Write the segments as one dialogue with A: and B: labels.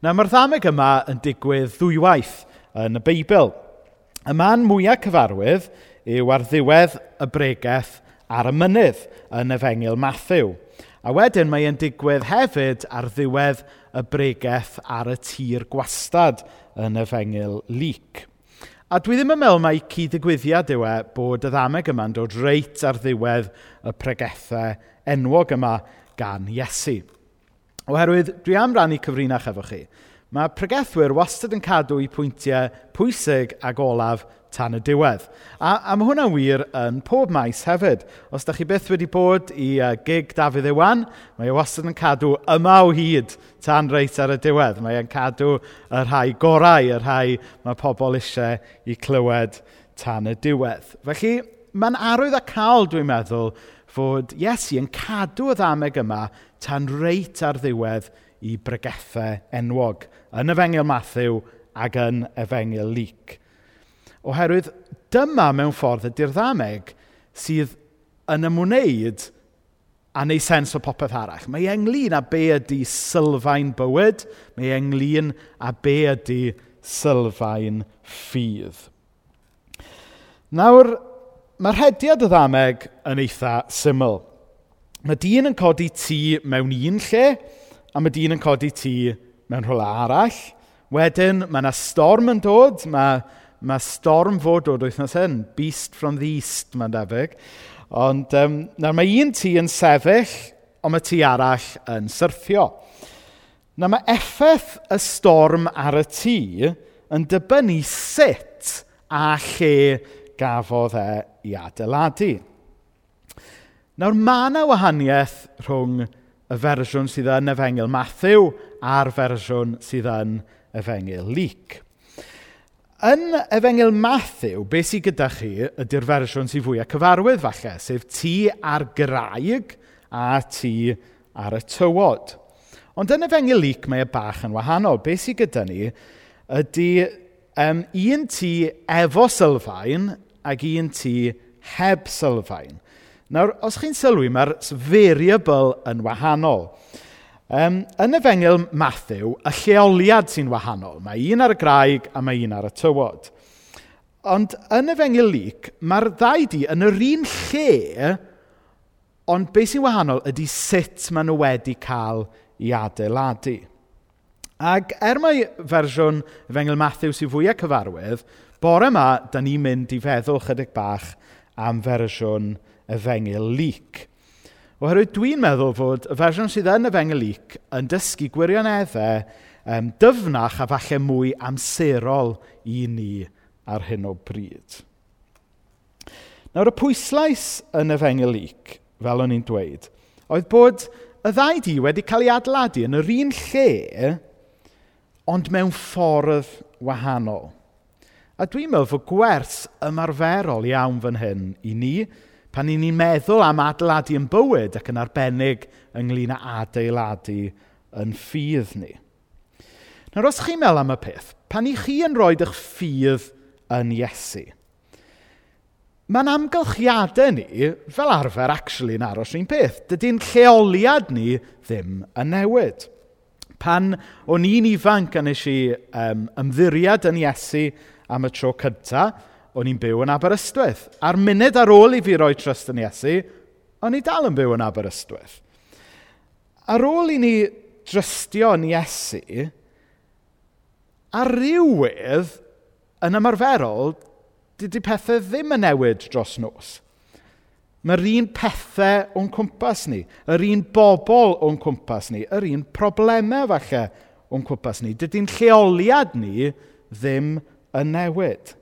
A: Nawr mae'r ddameg yma yn digwydd ddwywaith yn y Beibl. Y man mwyaf cyfarwydd yw ar ddiwedd y bregaeth ar y mynydd yn efengil Matthew. A wedyn mae e'n digwydd hefyd ar ddiwedd y bregaeth ar y tir gwastad yn efengil Lyc. A dwi ddim yn meddwl mai cyd-ddigwyddiad yw e bod y ddameg yma'n dod reit ar ddiwedd y pregethau enwog yma gan Iesu. Oherwydd, dwi am rannu cyfrinach efo chi. Mae pregethwyr wastad yn cadw i pwyntiau pwysig ac olaf tan y diwedd. A, a mae hwnna'n wir yn pob maes hefyd. Os da chi byth wedi bod i uh, gig Dafydd Iwan, mae e wastad yn cadw yma o hyd tan reit ar y diwedd. Mae e'n cadw y rhai gorau, y rhai mae pobl eisiau i clywed tan y diwedd. Felly, mae'n arwydd a cael, dwi'n meddwl, fod Iesu yn cadw y ddameg yma tan reit ar ddiwedd i bregethau enwog yn efengil Matthew ac yn efengil Lyc. Oherwydd dyma mewn ffordd ydy'r ddameg sydd yn ymwneud a neu sens o popeth arall. Mae ynglyn â be ydy sylfaen bywyd, mae ynglyn â be ydy sylfaen ffydd. Nawr, mae'r hediad y ddameg yn eitha syml. Mae dyn yn codi tŷ mewn un lle, a mae dyn yn codi tŷ mewn rhywle arall. Wedyn, mae yna storm yn dod, mae, mae storm fod dod wythnos hyn, beast from the east, mae'n debyg. Ond um, nawr mae un tŷ yn sefyll, ond mae tŷ arall yn syrthio. Na mae effaith y storm ar y tŷ yn dibynnu sut a lle gafodd e i adeiladu. Nawr, mae yna wahaniaeth rhwng y fersiwn sydd yn efengil Matthew a'r fersiwn sydd yn efengil Luc. Yn efengil Matthew, beth sydd gyda chi ydy'r fersiwn sydd fwyaf cyfarwydd falle, sef tŷ ar graig a tŷ ar y tywod. Ond yn efengil Luc mae y bach yn wahanol. Beth sydd gyda ni ydy um, un tŷ efo sylfaen ac un tŷ heb sylfaen. Nawr, os chi'n sylwi, mae'r variable yn wahanol. Um, yn efengil Matthew, y lleoliad sy'n wahanol. Mae un ar y graig a mae un ar y tywod. Ond yn efengil Luc, mae'r ddau di yn yr un lle, ond beth sy'n wahanol ydy sut maen nhw wedi cael i adeiladu. Ac er mae fersiwn Efengil Matthew sy'n fwyaf cyfarwydd, Bore yma, da ni'n mynd i feddwl chydig bach am fersiwn y fengil lyc. Oherwydd dwi'n meddwl fod y fersiwn sydd yn efengil lyc yn dysgu gwirioneddau um, dyfnach a falle mwy amserol i ni ar hyn o bryd. Nawr y pwyslais yn efengil lyc, fel o'n i'n dweud, oedd bod y ddau di wedi cael ei adeiladu yn yr un lle, ond mewn ffordd wahanol. A dwi'n meddwl fod gwers ymarferol iawn fan hyn i ni pan i ni'n meddwl am adeiladu yn bywyd ac yn arbennig ynglyn â adeiladu yn ffydd ni. Nawr, os chi'n meddwl am y peth, pan i chi yn rhoi eich ffydd yn Iesu, mae'n amgylchiadau ni, fel arfer, actually, yn aros un peth. Dydy'n lleoliad ni ddim yn newid. Pan o'n i'n ifanc a nes i um, ymddiriad yn Iesu am y tro cyntaf, o'n i'n byw yn Aberystwyth. A'r munud ar ôl i fi roi trust yn Iesu, o'n i dal yn byw yn Aberystwyth. Ar ôl i ni drystio yn Iesu, ar rywydd yn ymarferol, dydy pethau ddim yn newid dros nos. Mae'r un pethau o'n cwmpas ni, yr un bobl o'n cwmpas ni, yr un problemau falle o'n cwmpas ni. Dydy'n lleoliad ni ddim yn newid.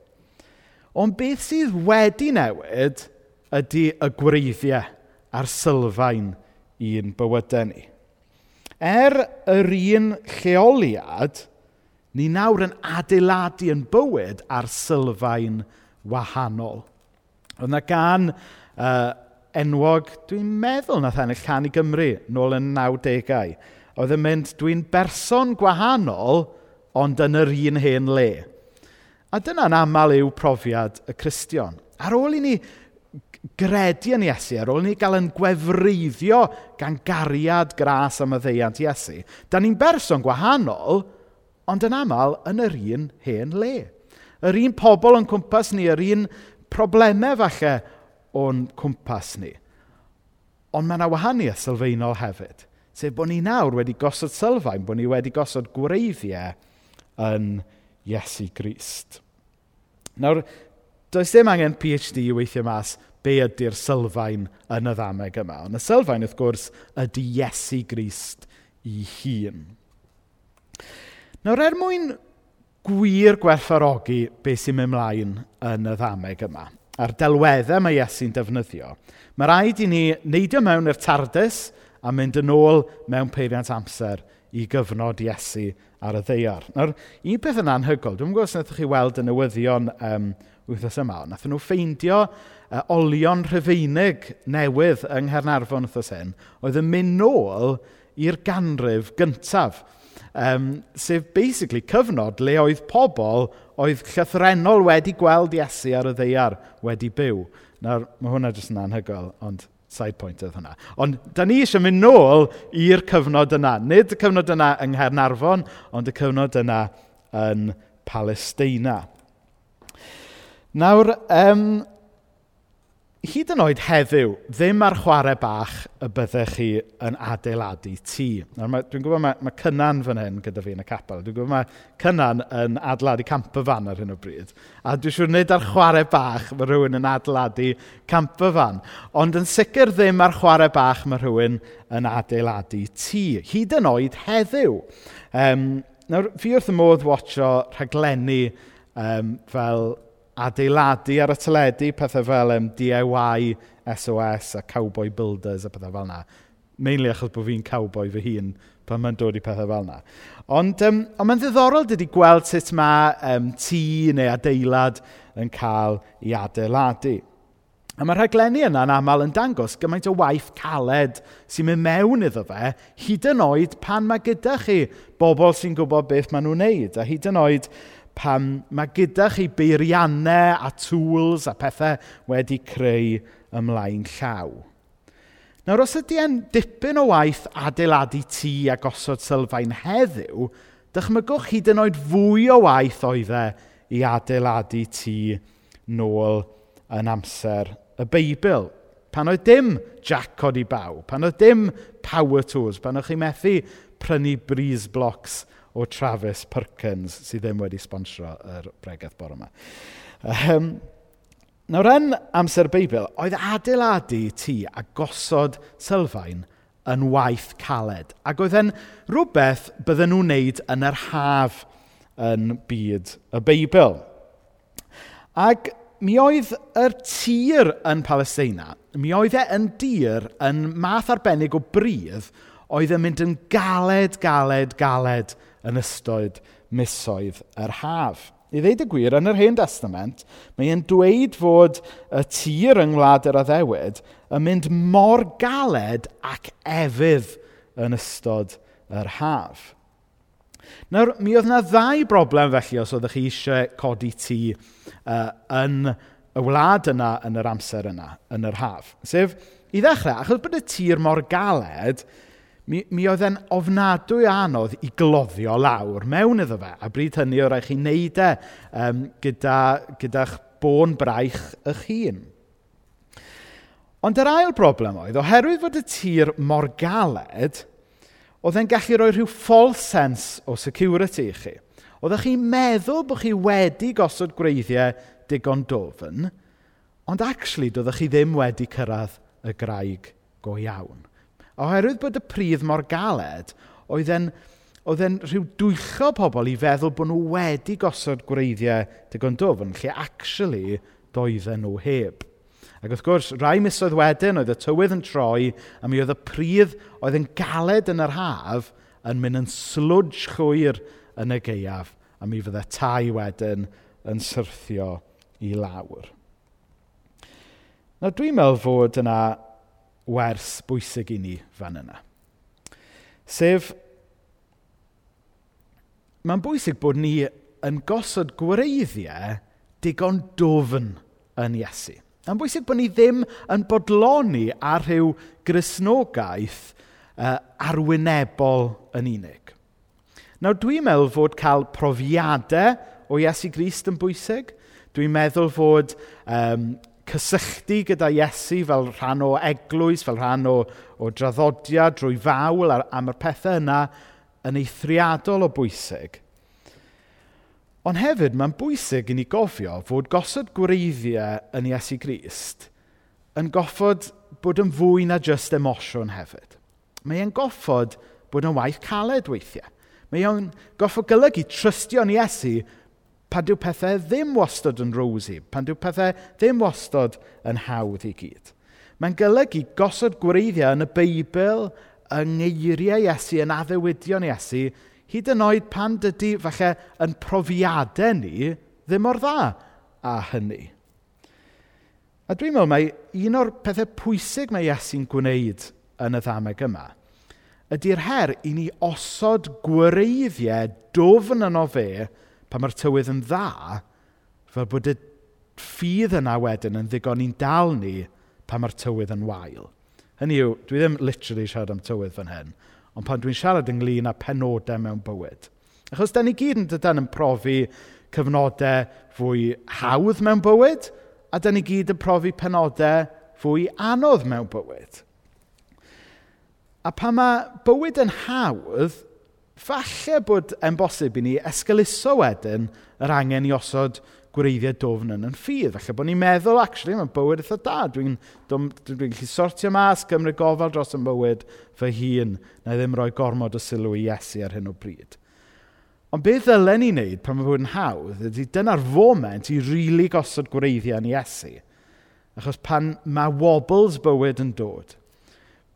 A: Ond beth sydd wedi newid ydy y gwreiddiau a'r sylfaen i'n bywydau ni. Er yr un lleoliad, ni nawr yn adeiladu yn bywyd ar sylfaen wahanol. Oedd yna gan uh, enwog, dwi'n meddwl nath ennill Can i Gymru nôl yn 90au. Oedd yn mynd, dwi'n berson gwahanol, ond yn yr un hen le. A dyna'n aml yw profiad y Cristion. Ar ôl i ni gredu yn Iesu, ar ôl i ni gael yn gwefreiddio gan gariad gras am y ddeiant Iesu, da ni'n berson gwahanol, ond yn aml yn yr un hen le. Yr un pobl o'n cwmpas ni, yr un problemau falle o'n cwmpas ni. Ond mae yna wahaniaeth sylfaenol hefyd. Sef bod ni nawr wedi gosod sylfaen, bod ni wedi gosod gwreiddiau yn Iesu Iesu Grist. Nawr, does dim angen PhD i weithio mas be ydy'r sylfaen yn y ddameg yma. Ond y sylfaen, wrth gwrs, ydy Iesu Grist i hun. Nawr, er mwyn gwir gwerthfarogi beth sy'n mynd mlaen yn y ddameg yma, a'r delweddau mae Iesu'n defnyddio, mae rhaid i ni neidio mewn i'r tardus a mynd yn ôl mewn peiriant amser i gyfnod Iesu ar y ddeiar. Nawr, un peth yn anhygol, dwi'n gwybod os wnaethoch chi weld y newyddion um, wythnos yma, ond nhw ffeindio uh, olion rhyfeinig newydd yng Nghernarfon wythnos hyn, oedd yn mynd nôl i'r ganrif gyntaf. Um, sef basically cyfnod le oedd pobl oedd llythrenol wedi gweld Iesu ar y ddeiar wedi byw. Nawr, mae hwnna jyst yn anhygoel, ond side point oedd hwnna. Ond da ni eisiau mynd nôl i'r cyfnod yna. Nid y cyfnod yna yng Nghernarfon, ond y cyfnod yna yn Palestina. Nawr, um, hyd yn oed heddiw, ddim ar chwarae bach y byddech chi yn adeiladu tŷ. Dwi'n gwybod mae, mae Cynan fan hyn gyda fi yn y capel. Dwi'n gwybod mae Cynan yn adeiladu camperfan ar hyn o bryd. A dwi'n siŵr nid ar chwarae bach mae rhywun yn adeiladu camperfan. Ond yn sicr ddim ar chwarae bach mae rhywun yn adeiladu tŷ. Hyd yn oed heddiw. Um, nawr, fi wrth y modd watcho rhaglenni um, fel adeiladu ar y teledu, pethau fel um, DIY, SOS a cowboy builders a pethau fel yna. Mainly achos bod fi'n cowboy fy hun pan mae'n dod i pethau fel yna. Ond, um, ond mae'n ddiddorol dydy gweld sut mae um, tŷ neu adeilad yn cael ei adeiladu. A mae'r rhaglenni yna yn aml yn dangos gymaint o waith caled sy'n mynd mewn iddo fe, hyd yn oed pan mae gyda chi bobl sy'n gwybod beth maen nhw'n wneud, a hyd yn oed pam mae gyda chi beiriannau a tools a pethau wedi creu ymlaen llaw. Nawr, os ydy e'n dipyn o waith adeiladu tŷ a gosod sylfaen heddiw, dychmygwch hyd yn oed fwy o waith oedd e i adeiladu tŷ nôl yn amser y Beibl. Pan oedd dim jacod i baw, pan oedd dim power tools, pan oedd chi methu prynu breeze blocks o Travis Perkins sydd ddim wedi sponsro yr bregaeth bore yma. Um, nawr yn amser Beibl, oedd adeiladu tŷ a gosod sylfaen yn waith caled. Ac oedd e'n rhywbeth bydden nhw'n wneud yn yr haf yn byd y Beibl. Ac mi oedd yr tir yn Palestina, mi oedd e yn dir yn math arbennig o bridd oedd yn mynd yn galed, galed, galed yn ystod misoedd yr haf. I ddeud y gwir, yn yr Hen Testament, mae e'n dweud fod y tir yng Ngwlad yr Addewid yn mynd mor galed ac efydd yn ystod yr haf. Nawr, mi oedd yna ddau broblem felly os oeddech chi eisiau codi tŷ uh, yn y wlad yna yn yr amser yna, yn yr haf. Sef, i ddechrau, achos bod y tir mor galed, Mi, mi oedd e'n ofnadwy anodd i gloddio lawr mewn iddo fe. A bryd hynny o rai chi wneud e um, gyda, gyda'ch bôn braich eich hun. Ond yr ail broblem oedd, oherwydd fod y tir mor galed, oedd e'n gallu rhoi rhyw false sense o security i chi. Oeddech chi'n meddwl bod chi wedi gosod gwreiddiau digon dofn, ond actually doeddech chi ddim wedi cyrraedd y graig go iawn. Oherwydd bod y pridd mor galed, oedd e'n oedd e'n rhyw dwyllo pobl i feddwl bod nhw wedi gosod gwreiddiau digon dwf, yn lle actually doedden nhw heb. Ac wrth gwrs, rai misoedd wedyn oedd y tywydd yn troi a mi oedd y pridd oedd yn galed yn yr haf yn mynd yn slwdge chwyr yn y geiaf a mi fydde tai wedyn yn syrthio i lawr. Nawr dwi'n meddwl fod yna wers bwysig i ni fan yna. Sef, mae'n bwysig bod ni yn gosod gwreiddiau digon dofn yn Iesu. Mae'n bwysig bod ni ddim yn bodloni ar rhyw grisnogaeth uh, arwynebol yn unig. Nawr, dwi'n meddwl fod cael profiadau o Iesu Grist yn bwysig. Dwi'n meddwl fod um, cysylltu gyda Iesu fel rhan o eglwys, fel rhan o, o draddodiad drwy fawl am y pethau yna yn eithriadol o bwysig. Ond hefyd mae'n bwysig i ni gofio fod gosod gwreiddiau yn Iesu Grist yn goffod bod yn fwy na just emosiwn hefyd. Mae e'n goffod bod yn waith caled weithiau. Mae e'n goffod golygu trystio yn Iesu pan dyw pethau ddim wastod yn rosy, pan dyw pethau ddim wastod yn hawdd i gyd. Mae'n golygu gosod gwreiddiau yn y Beibl, yng ngeiriau Iesu, yn addewidion Iesu, hyd yn oed pan dydy falle yn profiadau ni ddim o'r dda a hynny. A dwi'n meddwl mai un o'r pethau pwysig mae Iesu'n gwneud yn y ddameg yma ydy'r her i ni osod gwreiddiau dofn yno fe pan mae'r tywydd yn dda, fel bod y ffydd yna wedyn yn ddigon i'n dal ni pan mae'r tywydd yn wael. Hynny yw, dwi ddim literally siarad am tywydd fan hyn, ond pan dwi'n siarad ynglyn â penodau mewn bywyd. Achos da ni gyd yn dydyn yn profi cyfnodau fwy hawdd mewn bywyd, a da ni gyd yn profi penodau fwy anodd mewn bywyd. A pan mae bywyd yn hawdd, falle bod e'n bosib i ni esgeluso wedyn yr angen i osod gwreiddiau dofn yn yn ffydd. Falle bod ni'n meddwl, actually, mae'n bywyd eitha da. Dwi'n dwi, dwi, gallu sortio mas, gymryd gofal dros yn bywyd fy hun, na ddim rhoi gormod o sylw i Iesu ar hyn o bryd. Ond beth ddylen ni wneud pan mae fod yn hawdd ydy dyna'r foment i rili really gosod gwreiddiau yn Iesu. Achos pan mae wobbles bywyd yn dod,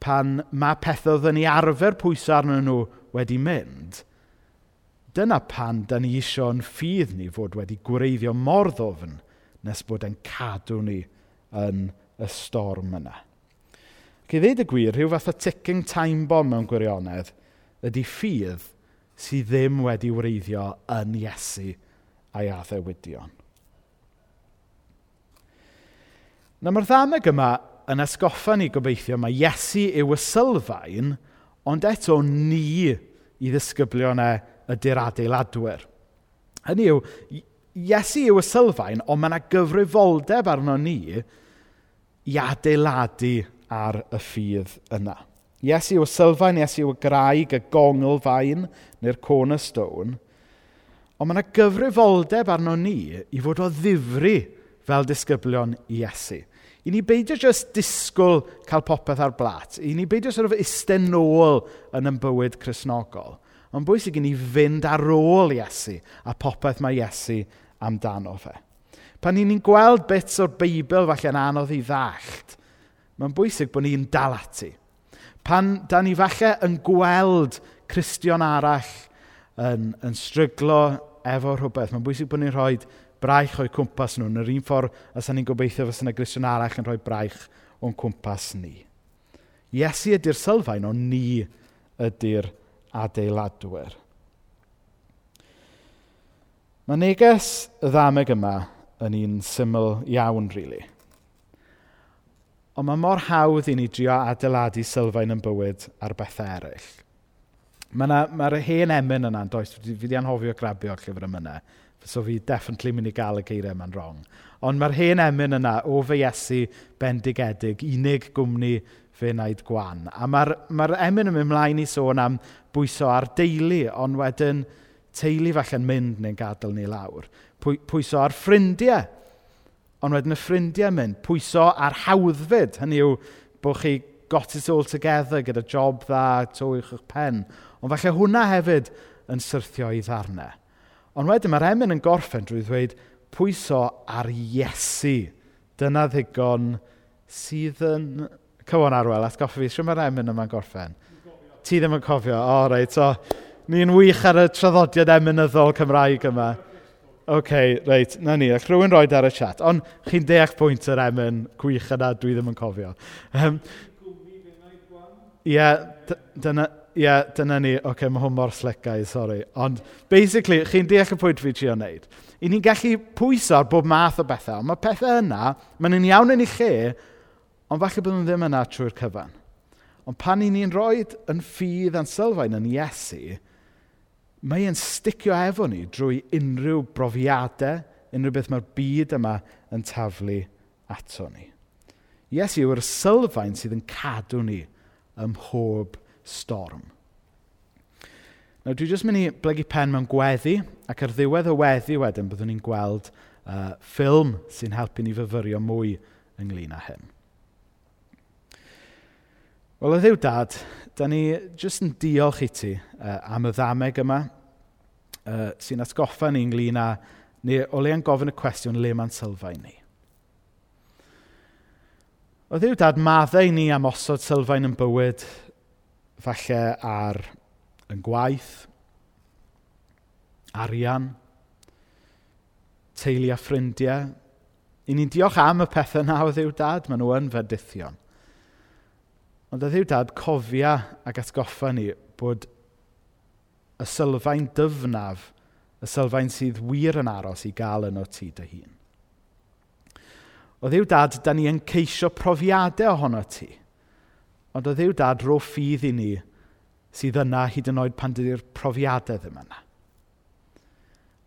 A: pan mae pethau oedden ni arfer pwysau arnyn nhw wedi mynd, dyna pan da ni eisiau'n ffydd ni fod wedi gwreiddio mor ddofn nes bod e'n cadw ni yn y storm yna. Ac i ddweud y gwir, rhyw fath o ticking time bomb mewn gwirionedd ydy ffydd sydd ddim wedi wreiddio yn Iesu a'i addewidion. Na mae'r ddameg yma yn esgoffa ni gobeithio mae Iesu yw y sylfaen Ond eto, ni i ddisgyblionau e ydy'r adeiladwyr. Hynny yw, Iesu yw y sylfaen, ond mae yna gyfrifoldeb arno ni i adeiladu ar y ffydd yna. Iesu yw y sylfaen, Iesu yw y graig, y gongl fain, neu'r cornerstone. Ond mae yna gyfrifoldeb arno ni i fod o ddifri fel disgyblion Iesu. I ni beidio jyst disgwyl cael popeth ar blat. I ni beidio sort of isten nôl yn ein bywyd chrysnogol. Ond bwysig i ni fynd ar ôl Iesu a popeth mae Iesu amdano fe. Pan ni'n gweld bits o'r Beibl falle'n anodd i ddallt, mae'n bwysig bod ni'n dal ati. Pan da ni falle yn gweld Cristion arall yn, yn stryglo efo rhywbeth, mae'n bwysig bod ni'n rhoi braich o'i cwmpas nhw, yn yr un ffordd os ni'n gobeithio fysa yna grisiwn arall yn rhoi braich o'n cwmpas ni. Iesu ydy'r sylfaen, ond ni ydy'r adeiladwyr. Mae neges y ddameg yma yn un syml iawn, rili. Really. Ond mae mor hawdd i ni drio adeiladu sylfaen yn bywyd ar bethau eraill. Mae'r ma, hen emyn yna, does, fi wedi anhofio grabio llyfr yma yna. So fi definitely mynd i gael y geiriau yma'n wrong. Ond mae'r hen emyn yna o fe Iesu bendigedig, unig gwmni fe wneud gwan. A mae'r mae emyn yn mynd mlaen i sôn am bwyso ar deulu, ond wedyn teulu falle'n mynd neu'n gadael ni lawr. Pwy, pwyso ar ffrindiau, ond wedyn y ffrindiau mynd. Pwyso ar hawddfyd, hynny yw bod chi got it all together gyda job dda, to i'ch pen. Ond falle hwnna hefyd yn syrthio i ddarnau. Ond wedyn mae'r emyn yn gorffen drwy ddweud pwyso ar Iesu. Dyna ddigon sydd yn... Cywon Arwel, atgoffa fi, sy'n mae'r emyn yma'n gorffen? Ti ddim yn cofio, o oh, reit. So, ni'n wych ar y traddodiad emynyddol Cymraeg yma. Oce, okay, reit, na ni, ac rhywun roed ar y chat. Ond chi'n deall pwynt yr emyn gwych yna, dwi ddim yn cofio. Um, Ie, yeah, dyna, ie, yeah, dyna ni. Oce, okay, mae hwn mor slicau, sori. Ond, basically, chi'n deall y pwynt fi trio wneud. I ni'n gallu pwyso ar bob math o bethau, ond mae pethau yna, maen nhw'n iawn yn ei lle, ond falle bod nhw ddim yna trwy'r cyfan. Ond pan i ni'n rhoi yn ffydd a'n sylfaen yn Iesu, mae e'n sticio efo ni drwy unrhyw brofiadau, unrhyw beth mae'r byd yma yn taflu ato ni. Iesu yw'r sylfaen sydd yn cadw ni ym mhob storm. Nawr, dwi jyst mynd i blygu pen mewn gweddi, ac ar ddiwedd y weddi wedyn, byddwn ni'n gweld uh, ffilm sy'n helpu ni fyfyrio mwy ynglyn â hyn. Wel, y ddiw dad, da ni jyst yn diolch i ti uh, am y ddameg yma, uh, sy'n atgoffa ni ynglyn â, neu o leian gofyn y cwestiwn le mae'n sylfaen ni. O ddiw dad, maddau ni am osod sylfaen yn bywyd falle ar yn gwaith, arian, teulu a ffrindiau. I ni'n diolch am y pethau na o ddiw dad, maen nhw yn fedithion. Ond y ddiw dad cofia ac atgoffa ni bod y sylfaen dyfnaf, y sylfaen sydd wir yn aros i gael yn o ti dy hun. O ddiw dad, da ni yn ceisio profiadau ohono ti. Ond oedd Dyw dad ro ffydd i ni sydd yna hyd yn oed pan dydy'r profiadau ddim yna.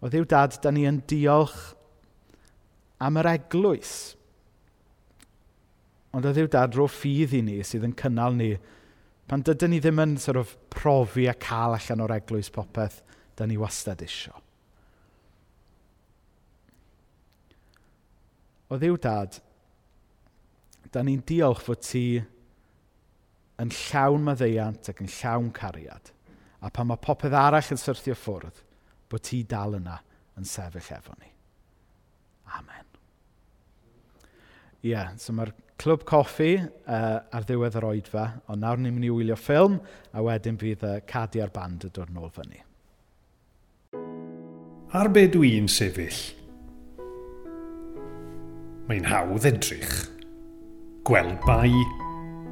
A: O ddiw dad, da ni yn diolch am yr eglwys. Ond o ddiw dad, ro ffydd i ni sydd yn cynnal ni pan dydyn ni ddim yn sort of, profi a cael allan o'r eglwys popeth da ni wastad isio. O ddiw dad, da ni'n diolch fod ti yn llawn maddeiant ac yn llawn cariad. A pan mae popeth arall yn syrthio ffwrdd, bod ti dal yna yn sefyll efo ni. Amen. Ie, yeah, so mae'r clwb coffi uh, ar ddiwedd yr oedfa, ond nawr ni'n mynd i wylio ffilm, a wedyn fydd y uh, cadi a'r band y dod nôl fyny.
B: Ar be dwi'n sefyll? Mae'n hawdd edrych. Gweld bai,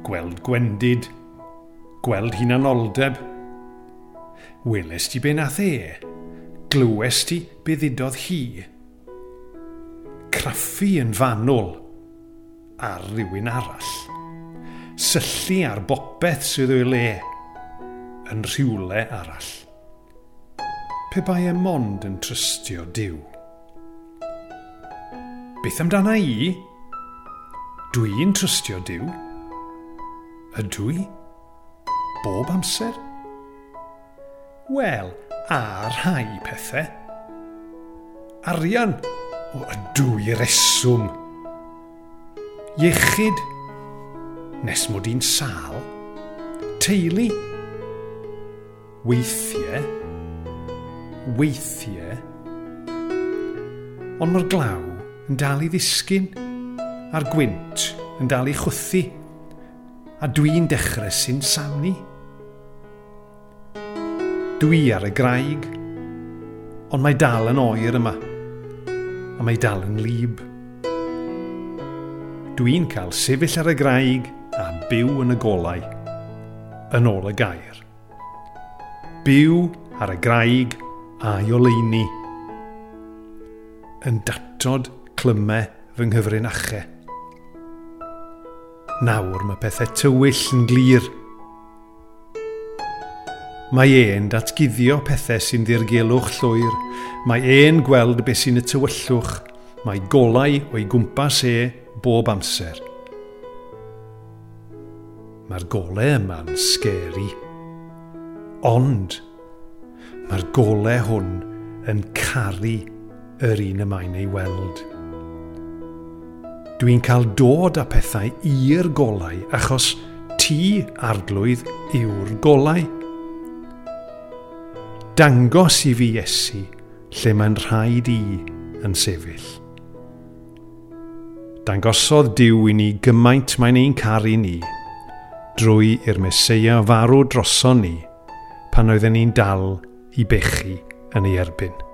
B: gweld gwendid, gweld hunanoldeb. Welest ti be nath e, glywes ti be ddudodd hi. Craffu yn fanwl ar rywun arall. Syllu ar bopeth sydd o'i le yn rhywle arall. Pe bai e mond yn trystio diw. Beth amdana i? Dwi'n trystio diw. Ydw i? Bob amser? Wel, a rhai pethau. Arian? O, ydw i reswm. Iechyd? Nes mod i'n sal? Teulu? Weithiau? Weithiau? Ond mae'r glaw yn dal i ddisgyn, a'r gwynt yn dal i chwthu a dwi'n dechrau sy'n samni. Dwi ar y graig, ond mae dal yn oer yma, a mae dal yn lib. Dwi'n cael sefyll ar y graig a byw yn y golau, yn ôl y gair. Byw ar y graig a'i oleini, yn datod clymau fy nghyfrinachau. Nawr mae pethau tywyll yn glir. Mae e'n datguddio pethau sy'n ddirgelwch llwyr. Mae e'n gweld beth sy'n y tywyllwch. Mae golau o'i gwmpas e bob amser. Mae'r golau yma'n scary. Ond, mae'r golau hwn yn caru yr un y mae'n ei weld. Dwi'n cael dod â pethau i'r golau achos ti arglwydd yw'r golau. Dangos i fi Iesu lle mae'n rhaid i yn sefyll. Dangosodd diw i ni gymaint mae'n ein caru ni, drwy i'r Mesoea farw droson ni, pan oedden ni'n dal i bechu yn ei erbyn.